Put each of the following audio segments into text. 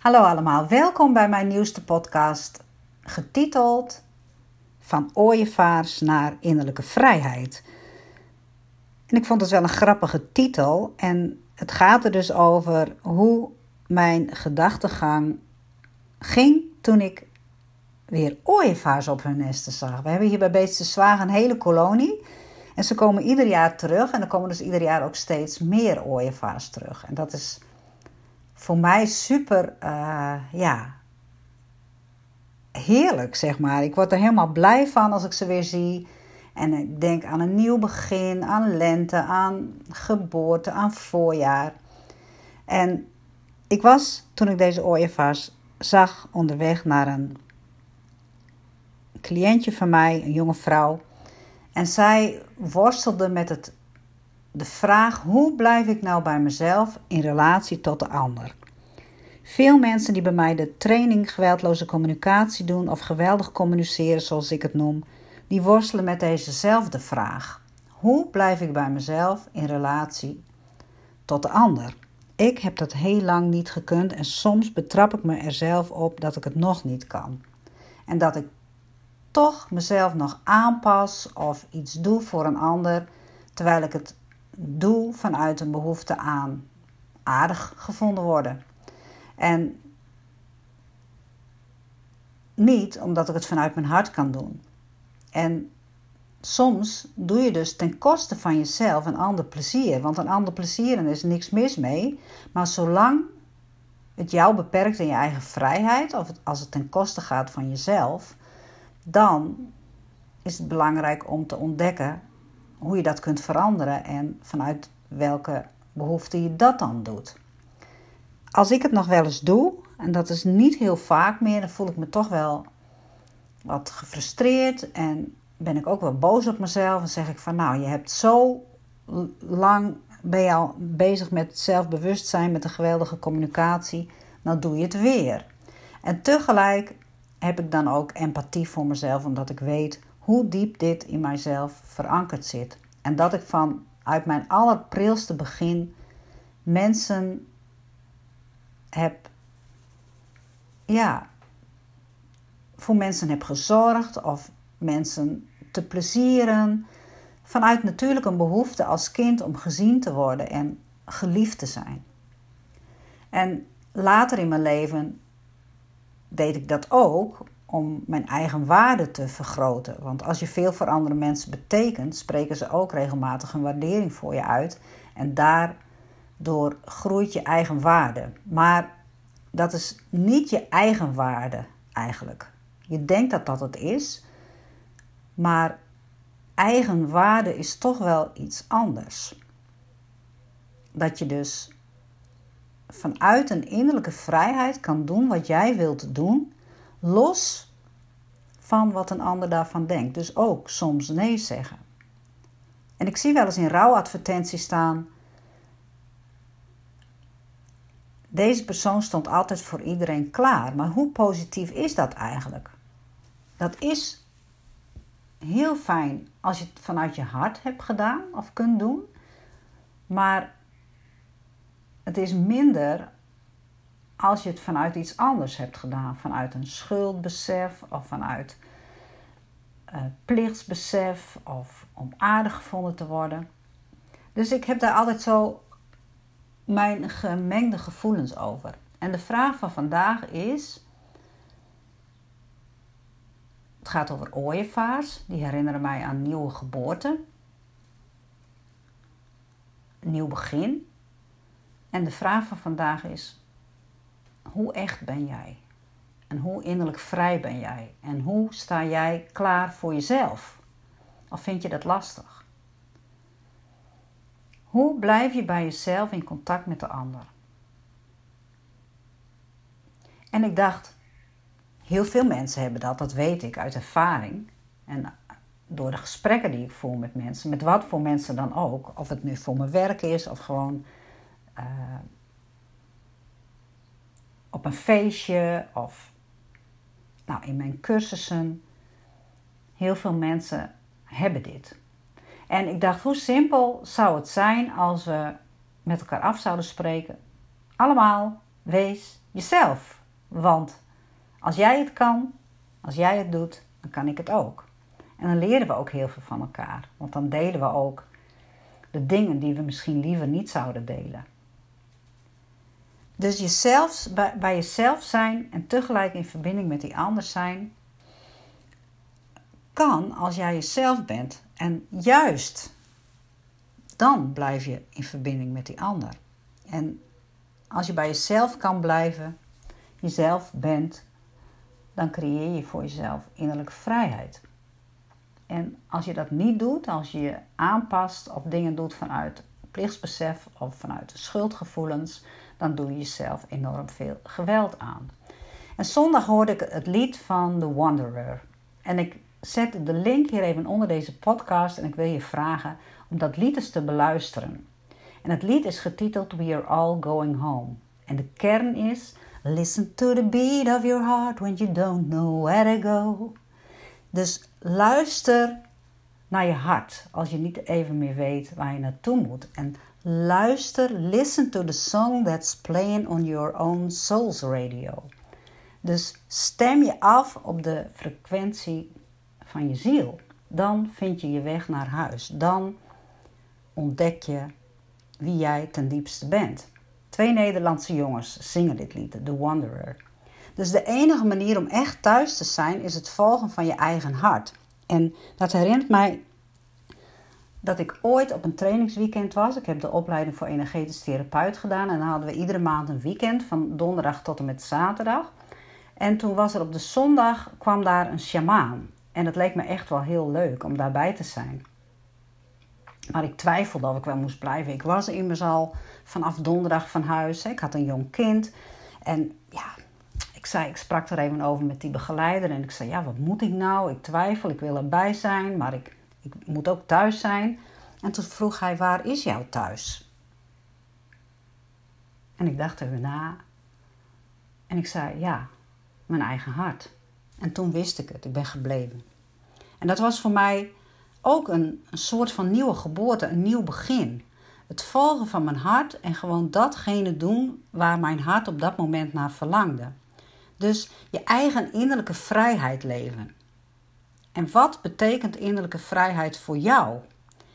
Hallo allemaal, welkom bij mijn nieuwste podcast, getiteld Van ooievaars naar innerlijke vrijheid. En ik vond het wel een grappige titel en het gaat er dus over hoe mijn gedachtegang ging toen ik weer ooievaars op hun nesten zag. We hebben hier bij Beetse Zwaag een hele kolonie en ze komen ieder jaar terug en er komen dus ieder jaar ook steeds meer ooievaars terug. En dat is voor mij super, uh, ja, heerlijk, zeg maar. Ik word er helemaal blij van als ik ze weer zie. En ik denk aan een nieuw begin, aan lente, aan geboorte, aan voorjaar. En ik was, toen ik deze ooievaars zag, onderweg naar een cliëntje van mij, een jonge vrouw. En zij worstelde met het de vraag: hoe blijf ik nou bij mezelf in relatie tot de ander? Veel mensen die bij mij de training geweldloze communicatie doen of geweldig communiceren, zoals ik het noem, die worstelen met dezezelfde vraag: hoe blijf ik bij mezelf in relatie tot de ander? Ik heb dat heel lang niet gekund en soms betrap ik me er zelf op dat ik het nog niet kan. En dat ik toch mezelf nog aanpas of iets doe voor een ander, terwijl ik het doe vanuit een behoefte aan aardig gevonden worden. En niet omdat ik het vanuit mijn hart kan doen. En soms doe je dus ten koste van jezelf een ander plezier. Want een ander plezieren is niks mis mee. Maar zolang het jou beperkt in je eigen vrijheid, of als het ten koste gaat van jezelf, dan is het belangrijk om te ontdekken hoe je dat kunt veranderen en vanuit welke behoefte je dat dan doet. Als ik het nog wel eens doe, en dat is niet heel vaak meer, dan voel ik me toch wel wat gefrustreerd en ben ik ook wel boos op mezelf. En zeg ik van nou, je hebt zo lang ben je al bezig met zelfbewustzijn, met een geweldige communicatie, dan doe je het weer. En tegelijk heb ik dan ook empathie voor mezelf, omdat ik weet hoe diep dit in mijzelf verankerd zit. En dat ik van uit mijn allerprilste begin mensen heb, ja, voor mensen heb gezorgd of mensen te plezieren. Vanuit natuurlijk een behoefte als kind om gezien te worden en geliefd te zijn. En later in mijn leven deed ik dat ook om mijn eigen waarde te vergroten. Want als je veel voor andere mensen betekent, spreken ze ook regelmatig een waardering voor je uit. En daardoor groeit je eigen waarde. Maar dat is niet je eigen waarde eigenlijk. Je denkt dat dat het is, maar eigen waarde is toch wel iets anders. Dat je dus vanuit een innerlijke vrijheid kan doen wat jij wilt doen, los van wat een ander daarvan denkt. Dus ook soms nee zeggen. En ik zie wel eens in rouwadvertenties staan. Deze persoon stond altijd voor iedereen klaar. Maar hoe positief is dat eigenlijk? Dat is heel fijn als je het vanuit je hart hebt gedaan of kunt doen. Maar het is minder als je het vanuit iets anders hebt gedaan. Vanuit een schuldbesef of vanuit uh, plichtsbesef of om aardig gevonden te worden. Dus ik heb daar altijd zo mijn gemengde gevoelens over. En de vraag van vandaag is: het gaat over ooievaars, die herinneren mij aan nieuwe geboorte, nieuw begin. En de vraag van vandaag is: hoe echt ben jij? En hoe innerlijk vrij ben jij? En hoe sta jij klaar voor jezelf? Of vind je dat lastig? Hoe blijf je bij jezelf in contact met de ander? En ik dacht, heel veel mensen hebben dat, dat weet ik uit ervaring. En door de gesprekken die ik voer met mensen, met wat voor mensen dan ook, of het nu voor mijn werk is of gewoon uh, op een feestje of nou, in mijn cursussen. Heel veel mensen hebben dit. En ik dacht, hoe simpel zou het zijn als we met elkaar af zouden spreken? Allemaal, wees jezelf. Want als jij het kan, als jij het doet, dan kan ik het ook. En dan leren we ook heel veel van elkaar. Want dan delen we ook de dingen die we misschien liever niet zouden delen. Dus jezelf, bij, bij jezelf zijn en tegelijk in verbinding met die ander zijn, kan als jij jezelf bent. En juist dan blijf je in verbinding met die ander. En als je bij jezelf kan blijven, jezelf bent, dan creëer je voor jezelf innerlijke vrijheid. En als je dat niet doet, als je je aanpast of dingen doet vanuit plichtsbesef of vanuit schuldgevoelens, dan doe je jezelf enorm veel geweld aan. En zondag hoorde ik het lied van The Wanderer. En ik zet de link hier even onder deze podcast en ik wil je vragen om dat lied eens te beluisteren. En het lied is getiteld We Are All Going Home. En de kern is Listen to the beat of your heart when you don't know where to go. Dus luister naar je hart als je niet even meer weet waar je naartoe moet. En luister, listen to the song that's playing on your own soul's radio. Dus stem je af op de frequentie van je ziel. Dan vind je je weg naar huis. Dan ontdek je wie jij ten diepste bent. Twee Nederlandse jongens zingen dit lied, The Wanderer. Dus de enige manier om echt thuis te zijn is het volgen van je eigen hart. En dat herinnert mij dat ik ooit op een trainingsweekend was. Ik heb de opleiding voor energetisch therapeut gedaan en dan hadden we iedere maand een weekend van donderdag tot en met zaterdag. En toen was er op de zondag kwam daar een sjamaan. En het leek me echt wel heel leuk om daarbij te zijn. Maar ik twijfelde of ik wel moest blijven. Ik was immers al vanaf donderdag van huis. Ik had een jong kind. En ja, ik, zei, ik sprak er even over met die begeleider. En ik zei, ja, wat moet ik nou? Ik twijfel, ik wil erbij zijn, maar ik, ik moet ook thuis zijn. En toen vroeg hij, waar is jouw thuis? En ik dacht even na. En ik zei, ja, mijn eigen hart. En toen wist ik het, ik ben gebleven. En dat was voor mij ook een, een soort van nieuwe geboorte, een nieuw begin. Het volgen van mijn hart en gewoon datgene doen waar mijn hart op dat moment naar verlangde. Dus je eigen innerlijke vrijheid leven. En wat betekent innerlijke vrijheid voor jou?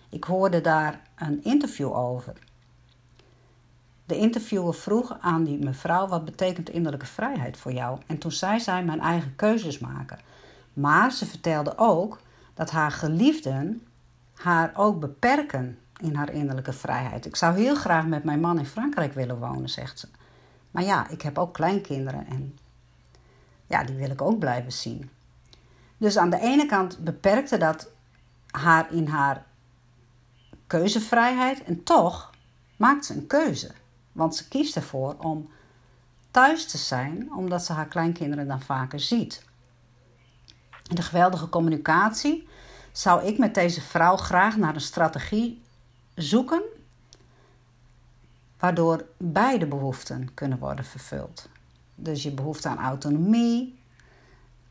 Ik hoorde daar een interview over. De interviewer vroeg aan die mevrouw: wat betekent innerlijke vrijheid voor jou? En toen zei zij: mijn eigen keuzes maken. Maar ze vertelde ook dat haar geliefden haar ook beperken in haar innerlijke vrijheid. Ik zou heel graag met mijn man in Frankrijk willen wonen, zegt ze. Maar ja, ik heb ook kleinkinderen en ja, die wil ik ook blijven zien. Dus aan de ene kant beperkte dat haar in haar keuzevrijheid en toch maakt ze een keuze. Want ze kiest ervoor om thuis te zijn, omdat ze haar kleinkinderen dan vaker ziet. De geweldige communicatie zou ik met deze vrouw graag naar een strategie zoeken waardoor beide behoeften kunnen worden vervuld. Dus je behoefte aan autonomie,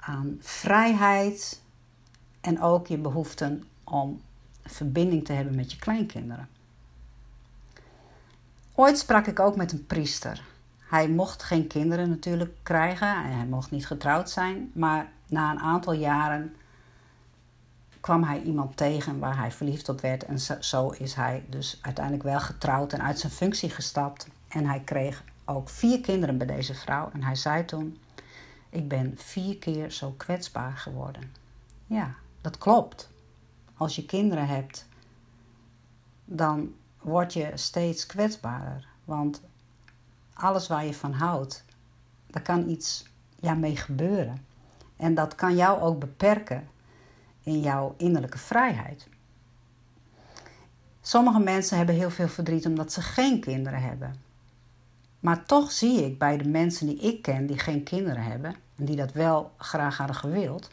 aan vrijheid en ook je behoeften om verbinding te hebben met je kleinkinderen. Ooit sprak ik ook met een priester. Hij mocht geen kinderen natuurlijk krijgen en hij mocht niet getrouwd zijn, maar na een aantal jaren kwam hij iemand tegen waar hij verliefd op werd. En zo, is hij dus uiteindelijk wel getrouwd en uit zijn functie gestapt. En hij kreeg ook vier kinderen bij deze vrouw. En hij zei toen: Ik ben vier keer zo kwetsbaar geworden. Ja, dat klopt. Als je kinderen hebt, dan word je steeds kwetsbaarder. Want alles waar je van houdt, daar kan iets ja, mee gebeuren. En dat kan jou ook beperken in jouw innerlijke vrijheid. Sommige mensen hebben heel veel verdriet omdat ze geen kinderen hebben. Maar toch zie ik bij de mensen die ik ken die geen kinderen hebben en die dat wel graag hadden gewild,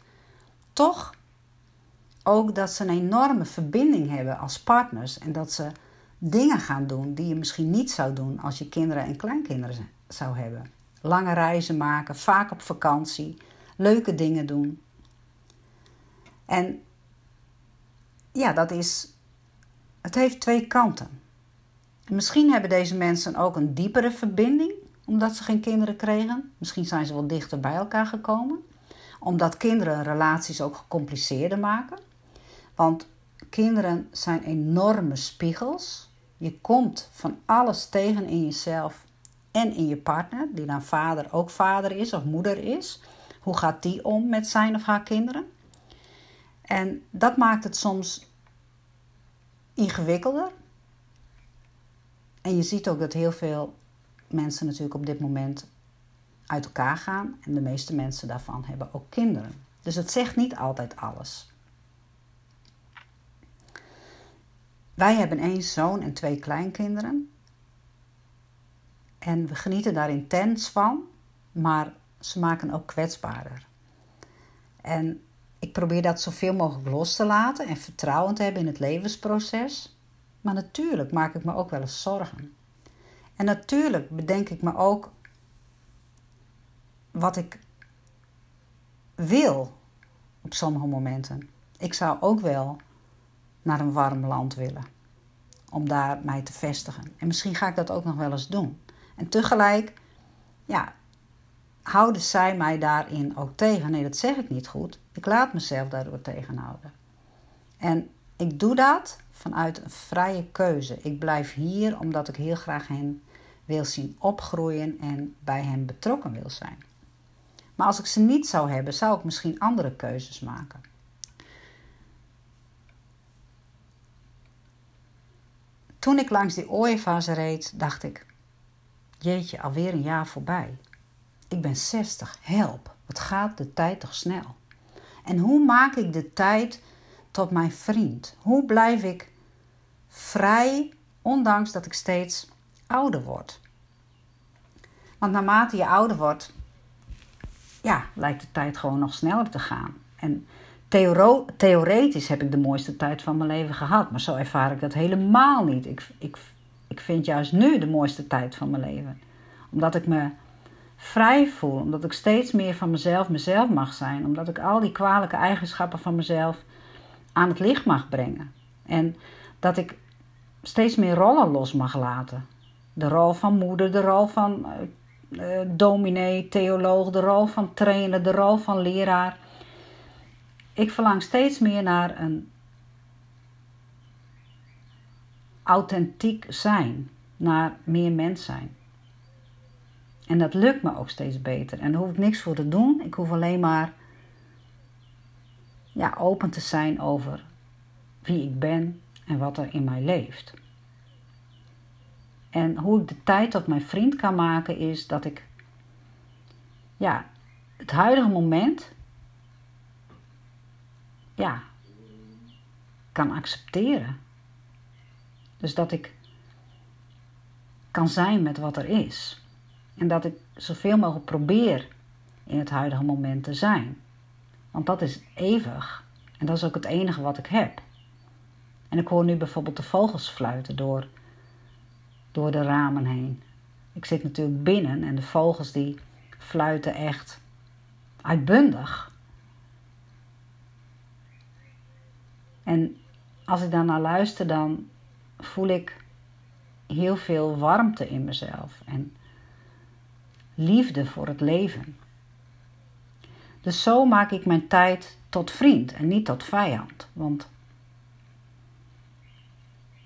toch ook dat ze een enorme verbinding hebben als partners en dat ze dingen gaan doen die je misschien niet zou doen als je kinderen en kleinkinderen zou hebben. Lange reizen maken, vaak op vakantie, leuke dingen doen. En ja, dat is. Het heeft twee kanten. Misschien hebben deze mensen ook een diepere verbinding omdat ze geen kinderen kregen. Misschien zijn ze wel dichter bij elkaar gekomen. Omdat kinderen relaties ook gecompliceerder maken. Want kinderen zijn enorme spiegels. Je komt van alles tegen in jezelf en in je partner, die dan vader ook vader is of moeder is. Hoe gaat die om met zijn of haar kinderen? En dat maakt het soms ingewikkelder. En je ziet ook dat heel veel mensen natuurlijk op dit moment uit elkaar gaan. En de meeste mensen daarvan hebben ook kinderen. Dus het zegt niet altijd alles. Wij hebben één zoon en twee kleinkinderen. En we genieten daar intens van, maar ze maken ook kwetsbaarder. En ik probeer dat zoveel mogelijk los te laten en vertrouwen te hebben in het levensproces. Maar natuurlijk maak ik me ook wel eens zorgen. En natuurlijk bedenk ik me ook wat ik wil op sommige momenten. Ik zou ook wel naar een warm land willen om daar mij te vestigen. En misschien ga ik dat ook nog wel eens doen. En tegelijk, ja, houden zij mij daarin ook tegen. Nee, dat zeg ik niet goed. Ik laat mezelf daardoor tegenhouden. En ik doe dat vanuit een vrije keuze. Ik blijf hier omdat ik heel graag hen wil zien opgroeien en bij hen betrokken wil zijn. Maar als ik ze niet zou hebben, zou ik misschien andere keuzes maken. Toen ik langs die ooievaars reed, dacht ik: Jeetje, alweer een jaar voorbij. Ik ben 60, help, wat gaat de tijd toch snel? En hoe maak ik de tijd tot mijn vriend? Hoe blijf ik vrij, ondanks dat ik steeds ouder word? Want naarmate je ouder wordt, ja, lijkt de tijd gewoon nog sneller te gaan. En theoretisch heb ik de mooiste tijd van mijn leven gehad, maar zo ervaar ik dat helemaal niet. Ik, ik, ik vind juist nu de mooiste tijd van mijn leven. Omdat ik me vrij voel, omdat ik steeds meer van mezelf mezelf mag zijn, omdat ik al die kwalijke eigenschappen van mezelf aan het licht mag brengen. En dat ik steeds meer rollen los mag laten. De rol van moeder, de rol van uh, dominee, theoloog, de rol van trainer, de rol van leraar. Ik verlang steeds meer naar een authentiek zijn, naar meer mens zijn. En dat lukt me ook steeds beter. En daar hoef ik niks voor te doen. Ik hoef alleen maar ja, open te zijn over wie ik ben en wat er in mij leeft. En hoe ik de tijd tot mijn vriend kan maken is dat ik ja, het huidige moment ja, kan accepteren. Dus dat ik kan zijn met wat er is. En dat ik zoveel mogelijk probeer in het huidige moment te zijn. Want dat is eeuwig. En dat is ook het enige wat ik heb. En ik hoor nu bijvoorbeeld de vogels fluiten door, door de ramen heen. Ik zit natuurlijk binnen en de vogels die fluiten echt uitbundig. En als ik daar naar luister, dan voel ik heel veel warmte in mezelf. En liefde voor het leven. Dus zo maak ik mijn tijd tot vriend en niet tot vijand. Want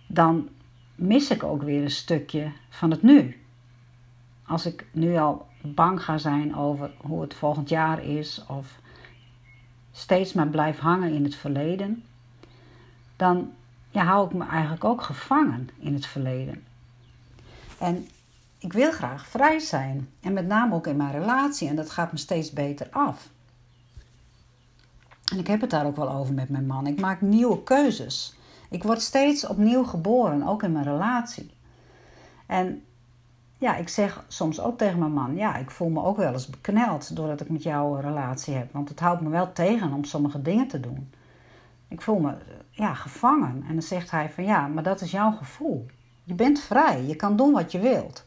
dan mis ik ook weer een stukje van het nu. Als ik nu al bang ga zijn over hoe het volgend jaar is of steeds maar blijf hangen in het verleden, dan ja, hou ik me eigenlijk ook gevangen in het verleden. En ik wil graag vrij zijn. En met name ook in mijn relatie. En dat gaat me steeds beter af. En ik heb het daar ook wel over met mijn man. Ik maak nieuwe keuzes. Ik word steeds opnieuw geboren, ook in mijn relatie. En ja, ik zeg soms ook tegen mijn man: ja, ik voel me ook wel eens bekneld doordat ik met jou een relatie heb. Want het houdt me wel tegen om sommige dingen te doen. Ik voel me ja, gevangen. En dan zegt hij van ja, maar dat is jouw gevoel. Je bent vrij, je kan doen wat je wilt.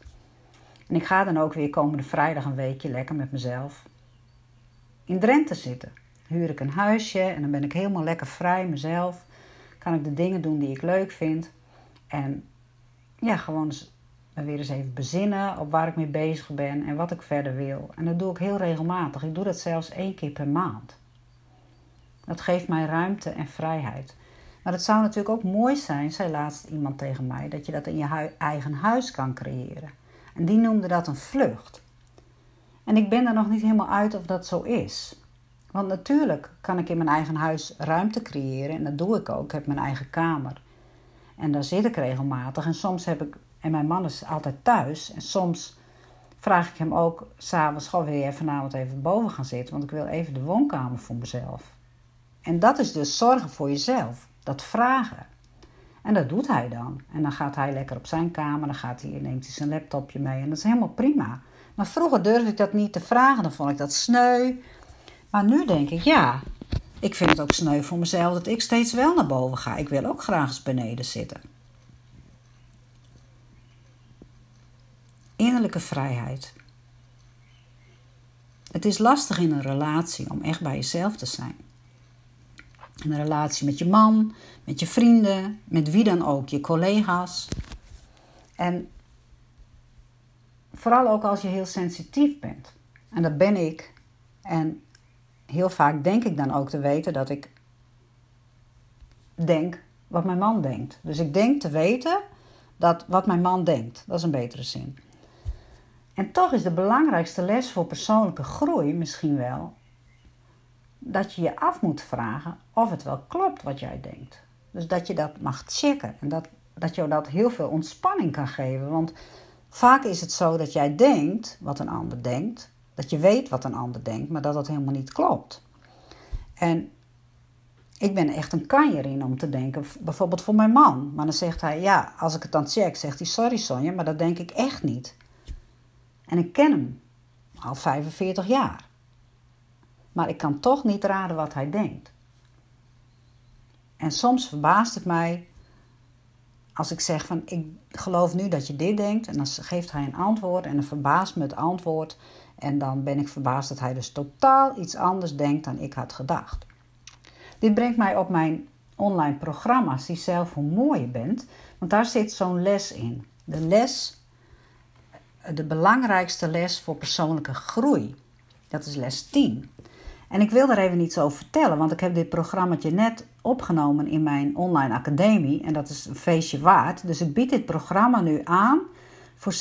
En ik ga dan ook weer komende vrijdag een weekje lekker met mezelf in Drenthe zitten. Huur ik een huisje en dan ben ik helemaal lekker vrij mezelf. Kan ik de dingen doen die ik leuk vind. En ja, gewoon weer eens even bezinnen op waar ik mee bezig ben en wat ik verder wil. En dat doe ik heel regelmatig. Ik doe dat zelfs één keer per maand. Dat geeft mij ruimte en vrijheid. Maar het zou natuurlijk ook mooi zijn, zei laatst iemand tegen mij, dat je dat in je eigen huis kan creëren. En die noemde dat een vlucht. En ik ben er nog niet helemaal uit of dat zo is. Want natuurlijk kan ik in mijn eigen huis ruimte creëren en dat doe ik ook. Ik heb mijn eigen kamer. En daar zit ik regelmatig. En soms heb ik, en mijn man is altijd thuis. En soms vraag ik hem ook s'avonds: Goh, wil je vanavond even boven gaan zitten? Want ik wil even de woonkamer voor mezelf. En dat is dus zorgen voor jezelf. Dat vragen. En dat doet hij dan. En dan gaat hij lekker op zijn kamer, dan gaat hij, neemt hij zijn laptopje mee en dat is helemaal prima. Maar vroeger durfde ik dat niet te vragen, dan vond ik dat sneu. Maar nu denk ik, ja, ik vind het ook sneu voor mezelf dat ik steeds wel naar boven ga. Ik wil ook graag eens beneden zitten. Innerlijke vrijheid. Het is lastig in een relatie om echt bij jezelf te zijn. In een relatie met je man, met je vrienden, met wie dan ook, je collega's. En vooral ook als je heel sensitief bent. En dat ben ik. En heel vaak denk ik dan ook te weten dat ik denk wat mijn man denkt. Dus ik denk te weten dat wat mijn man denkt. Dat is een betere zin. En toch is de belangrijkste les voor persoonlijke groei misschien wel dat je je af moet vragen of het wel klopt wat jij denkt. Dus dat je dat mag checken en dat, dat je dat heel veel ontspanning kan geven. Want vaak is het zo dat jij denkt wat een ander denkt, dat je weet wat een ander denkt, maar dat dat helemaal niet klopt. En ik ben echt een kanjer in om te denken, bijvoorbeeld voor mijn man. Maar dan zegt hij, ja, als ik het dan check, zegt hij, sorry Sonja, maar dat denk ik echt niet. En ik ken hem al 45 jaar. Maar ik kan toch niet raden wat hij denkt. En soms verbaast het mij als ik zeg van ik geloof nu dat je dit denkt en dan geeft hij een antwoord en dan verbaast me het antwoord en dan ben ik verbaasd dat hij dus totaal iets anders denkt dan ik had gedacht. Dit brengt mij op mijn online programma's die zelf hoe mooi je bent, want daar zit zo'n les in. De les, de belangrijkste les voor persoonlijke groei. Dat is les 10. En ik wil daar even iets over vertellen, want ik heb dit programma net opgenomen in mijn online academie. En dat is een feestje waard. Dus ik bied dit programma nu aan voor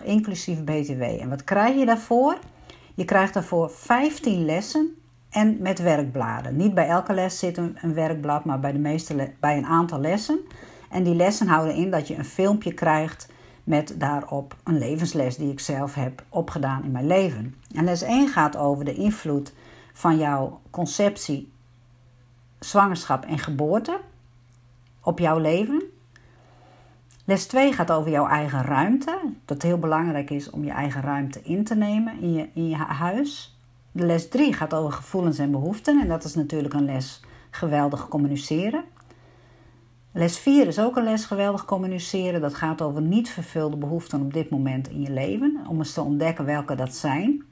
37,50 inclusief BTW. En wat krijg je daarvoor? Je krijgt daarvoor 15 lessen en met werkbladen. Niet bij elke les zit een, een werkblad, maar bij, de meeste bij een aantal lessen. En die lessen houden in dat je een filmpje krijgt met daarop een levensles die ik zelf heb opgedaan in mijn leven. En les 1 gaat over de invloed van jouw conceptie, zwangerschap en geboorte op jouw leven. Les 2 gaat over jouw eigen ruimte. Dat heel belangrijk is om je eigen ruimte in te nemen in je, in je huis. Les 3 gaat over gevoelens en behoeften. En dat is natuurlijk een les geweldig communiceren. Les 4 is ook een les geweldig communiceren. Dat gaat over niet vervulde behoeften op dit moment in je leven. Om eens te ontdekken welke dat zijn.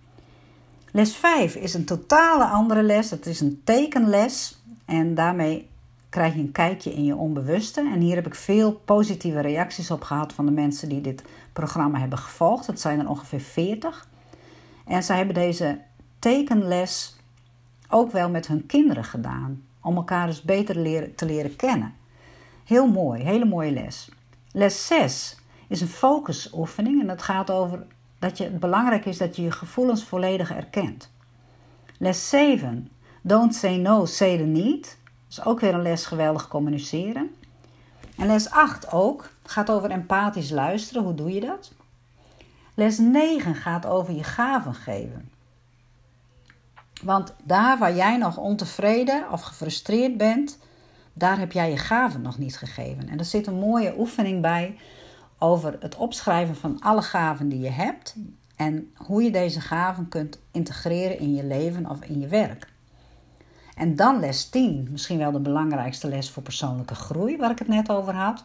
Les 5 is een totale andere les. Dat is een tekenles. En daarmee krijg je een kijkje in je onbewuste. En hier heb ik veel positieve reacties op gehad van de mensen die dit programma hebben gevolgd. Dat zijn er ongeveer 40. En zij hebben deze tekenles ook wel met hun kinderen gedaan. Om elkaar dus beter te leren kennen. Heel mooi, hele mooie les. Les 6 is een focusoefening en dat gaat over dat je, het belangrijk is dat je je gevoelens volledig erkent. Les 7, don't say no, say the need. Dat is ook weer een les geweldig communiceren. En les 8 ook, gaat over empathisch luisteren. Hoe doe je dat? Les 9 gaat over je gaven geven. Want daar waar jij nog ontevreden of gefrustreerd bent, daar heb jij je gaven nog niet gegeven. En er zit een mooie oefening bij over het opschrijven van alle gaven die je hebt en hoe je deze gaven kunt integreren in je leven of in je werk. En dan les 10, misschien wel de belangrijkste les voor persoonlijke groei, waar ik het net over had.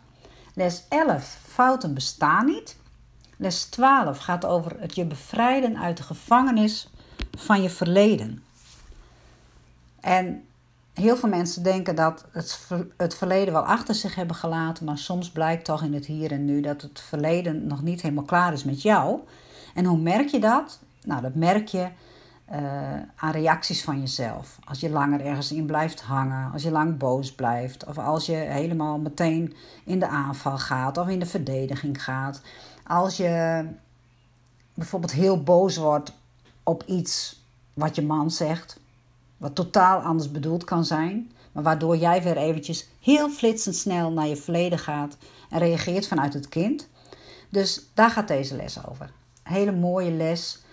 Les 11, fouten bestaan niet. Les 12 gaat over het je bevrijden uit de gevangenis van je verleden. En heel veel mensen denken dat het, het verleden wel achter zich hebben gelaten, maar soms blijkt toch in het hier en nu dat het verleden nog niet helemaal klaar is met jou. En hoe merk je dat? Nou, dat merk je uh, aan reacties van jezelf. Als je langer ergens in blijft hangen, als je lang boos blijft, of als je helemaal meteen in de aanval gaat of in de verdediging gaat. Als je bijvoorbeeld heel boos wordt op iets wat je man zegt, wat totaal anders bedoeld kan zijn, maar waardoor jij weer eventjes heel flitsend snel naar je verleden gaat en reageert vanuit het kind. Dus daar gaat deze les over. Hele mooie les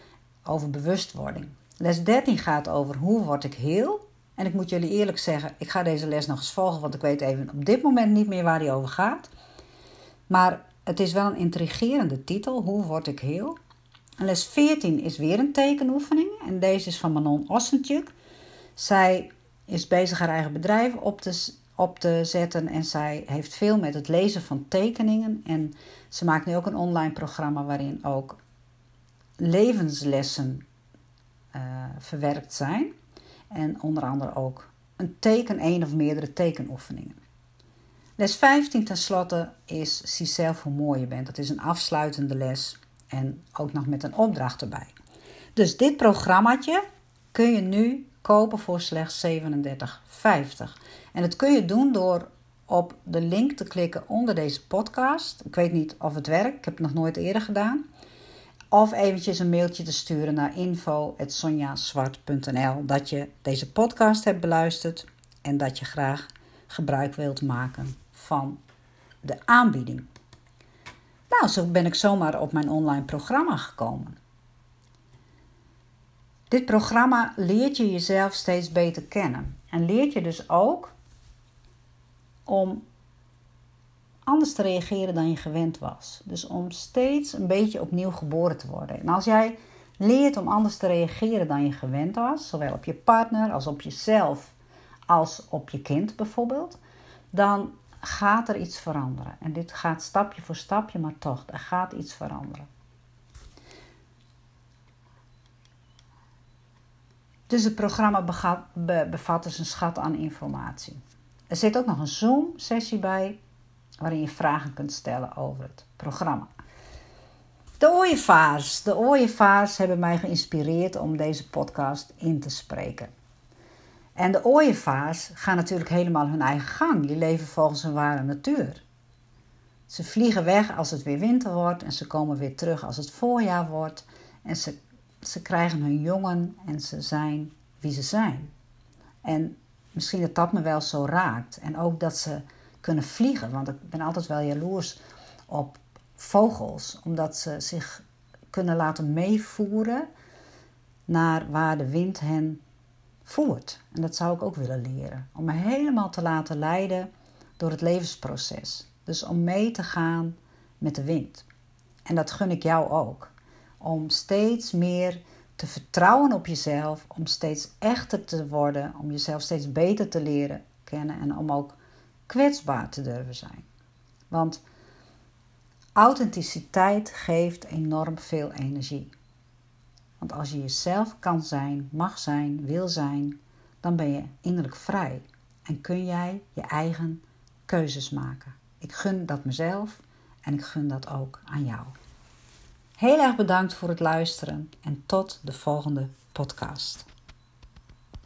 over bewustwording. Les 13 gaat over hoe word ik heel. En ik moet jullie eerlijk zeggen, ik ga deze les nog eens volgen, want ik weet even op dit moment niet meer waar die over gaat. Maar het is wel een intrigerende titel, hoe word ik heel. En les 14 is weer een tekenoefening en deze is van Manon Ossentjuk. Zij is bezig haar eigen bedrijf op te, op te zetten en zij heeft veel met het lezen van tekeningen. En ze maakt nu ook een online programma waarin ook levenslessen uh, verwerkt zijn. En onder andere ook een teken, één of meerdere tekenoefeningen. Les 15 tenslotte is zie zelf hoe mooi je bent. Dat is een afsluitende les en ook nog met een opdracht erbij. Dus dit programmaatje kun je nu kopen voor slechts 37,50. En dat kun je doen door op de link te klikken onder deze podcast. Ik weet niet of het werkt, ik heb het nog nooit eerder gedaan. Of eventjes een mailtje te sturen naar info.sonjaswart.nl dat je deze podcast hebt beluisterd en dat je graag gebruik wilt maken van de aanbieding. Nou, zo ben ik zomaar op mijn online programma gekomen. Dit programma leert je jezelf steeds beter kennen en leert je dus ook om anders te reageren dan je gewend was. Dus om steeds een beetje opnieuw geboren te worden. En als jij leert om anders te reageren dan je gewend was, zowel op je partner als op jezelf, als op je kind bijvoorbeeld, dan gaat er iets veranderen. En dit gaat stapje voor stapje, maar toch, er gaat iets veranderen. Dus het programma bevat dus een schat aan informatie. Er zit ook nog een Zoom-sessie bij waarin je vragen kunt stellen over het programma. De ooievaars. De ooievaars hebben mij geïnspireerd om deze podcast in te spreken. En de ooievaars gaan natuurlijk helemaal hun eigen gang. Die leven volgens hun ware natuur. Ze vliegen weg als het weer winter wordt en ze komen weer terug als het voorjaar wordt. En ze, ze krijgen hun jongen en ze zijn wie ze zijn. En misschien dat dat me wel zo raakt. En ook dat ze kunnen vliegen. Want ik ben altijd wel jaloers op vogels, omdat ze zich kunnen laten meevoeren naar waar de wind hen voert. En dat zou ik ook willen leren. Om me helemaal te laten leiden door het levensproces. Dus om mee te gaan met de wind. En dat gun ik jou ook. Om steeds meer te vertrouwen op jezelf, om steeds echter te worden, om jezelf steeds beter te leren kennen en om ook kwetsbaar te durven zijn. Want authenticiteit geeft enorm veel energie. Want als je jezelf kan zijn, mag zijn, wil zijn, dan ben je innerlijk vrij en kun jij je eigen keuzes maken. Ik gun dat mezelf en ik gun dat ook aan jou. Heel erg bedankt voor het luisteren en tot de volgende podcast.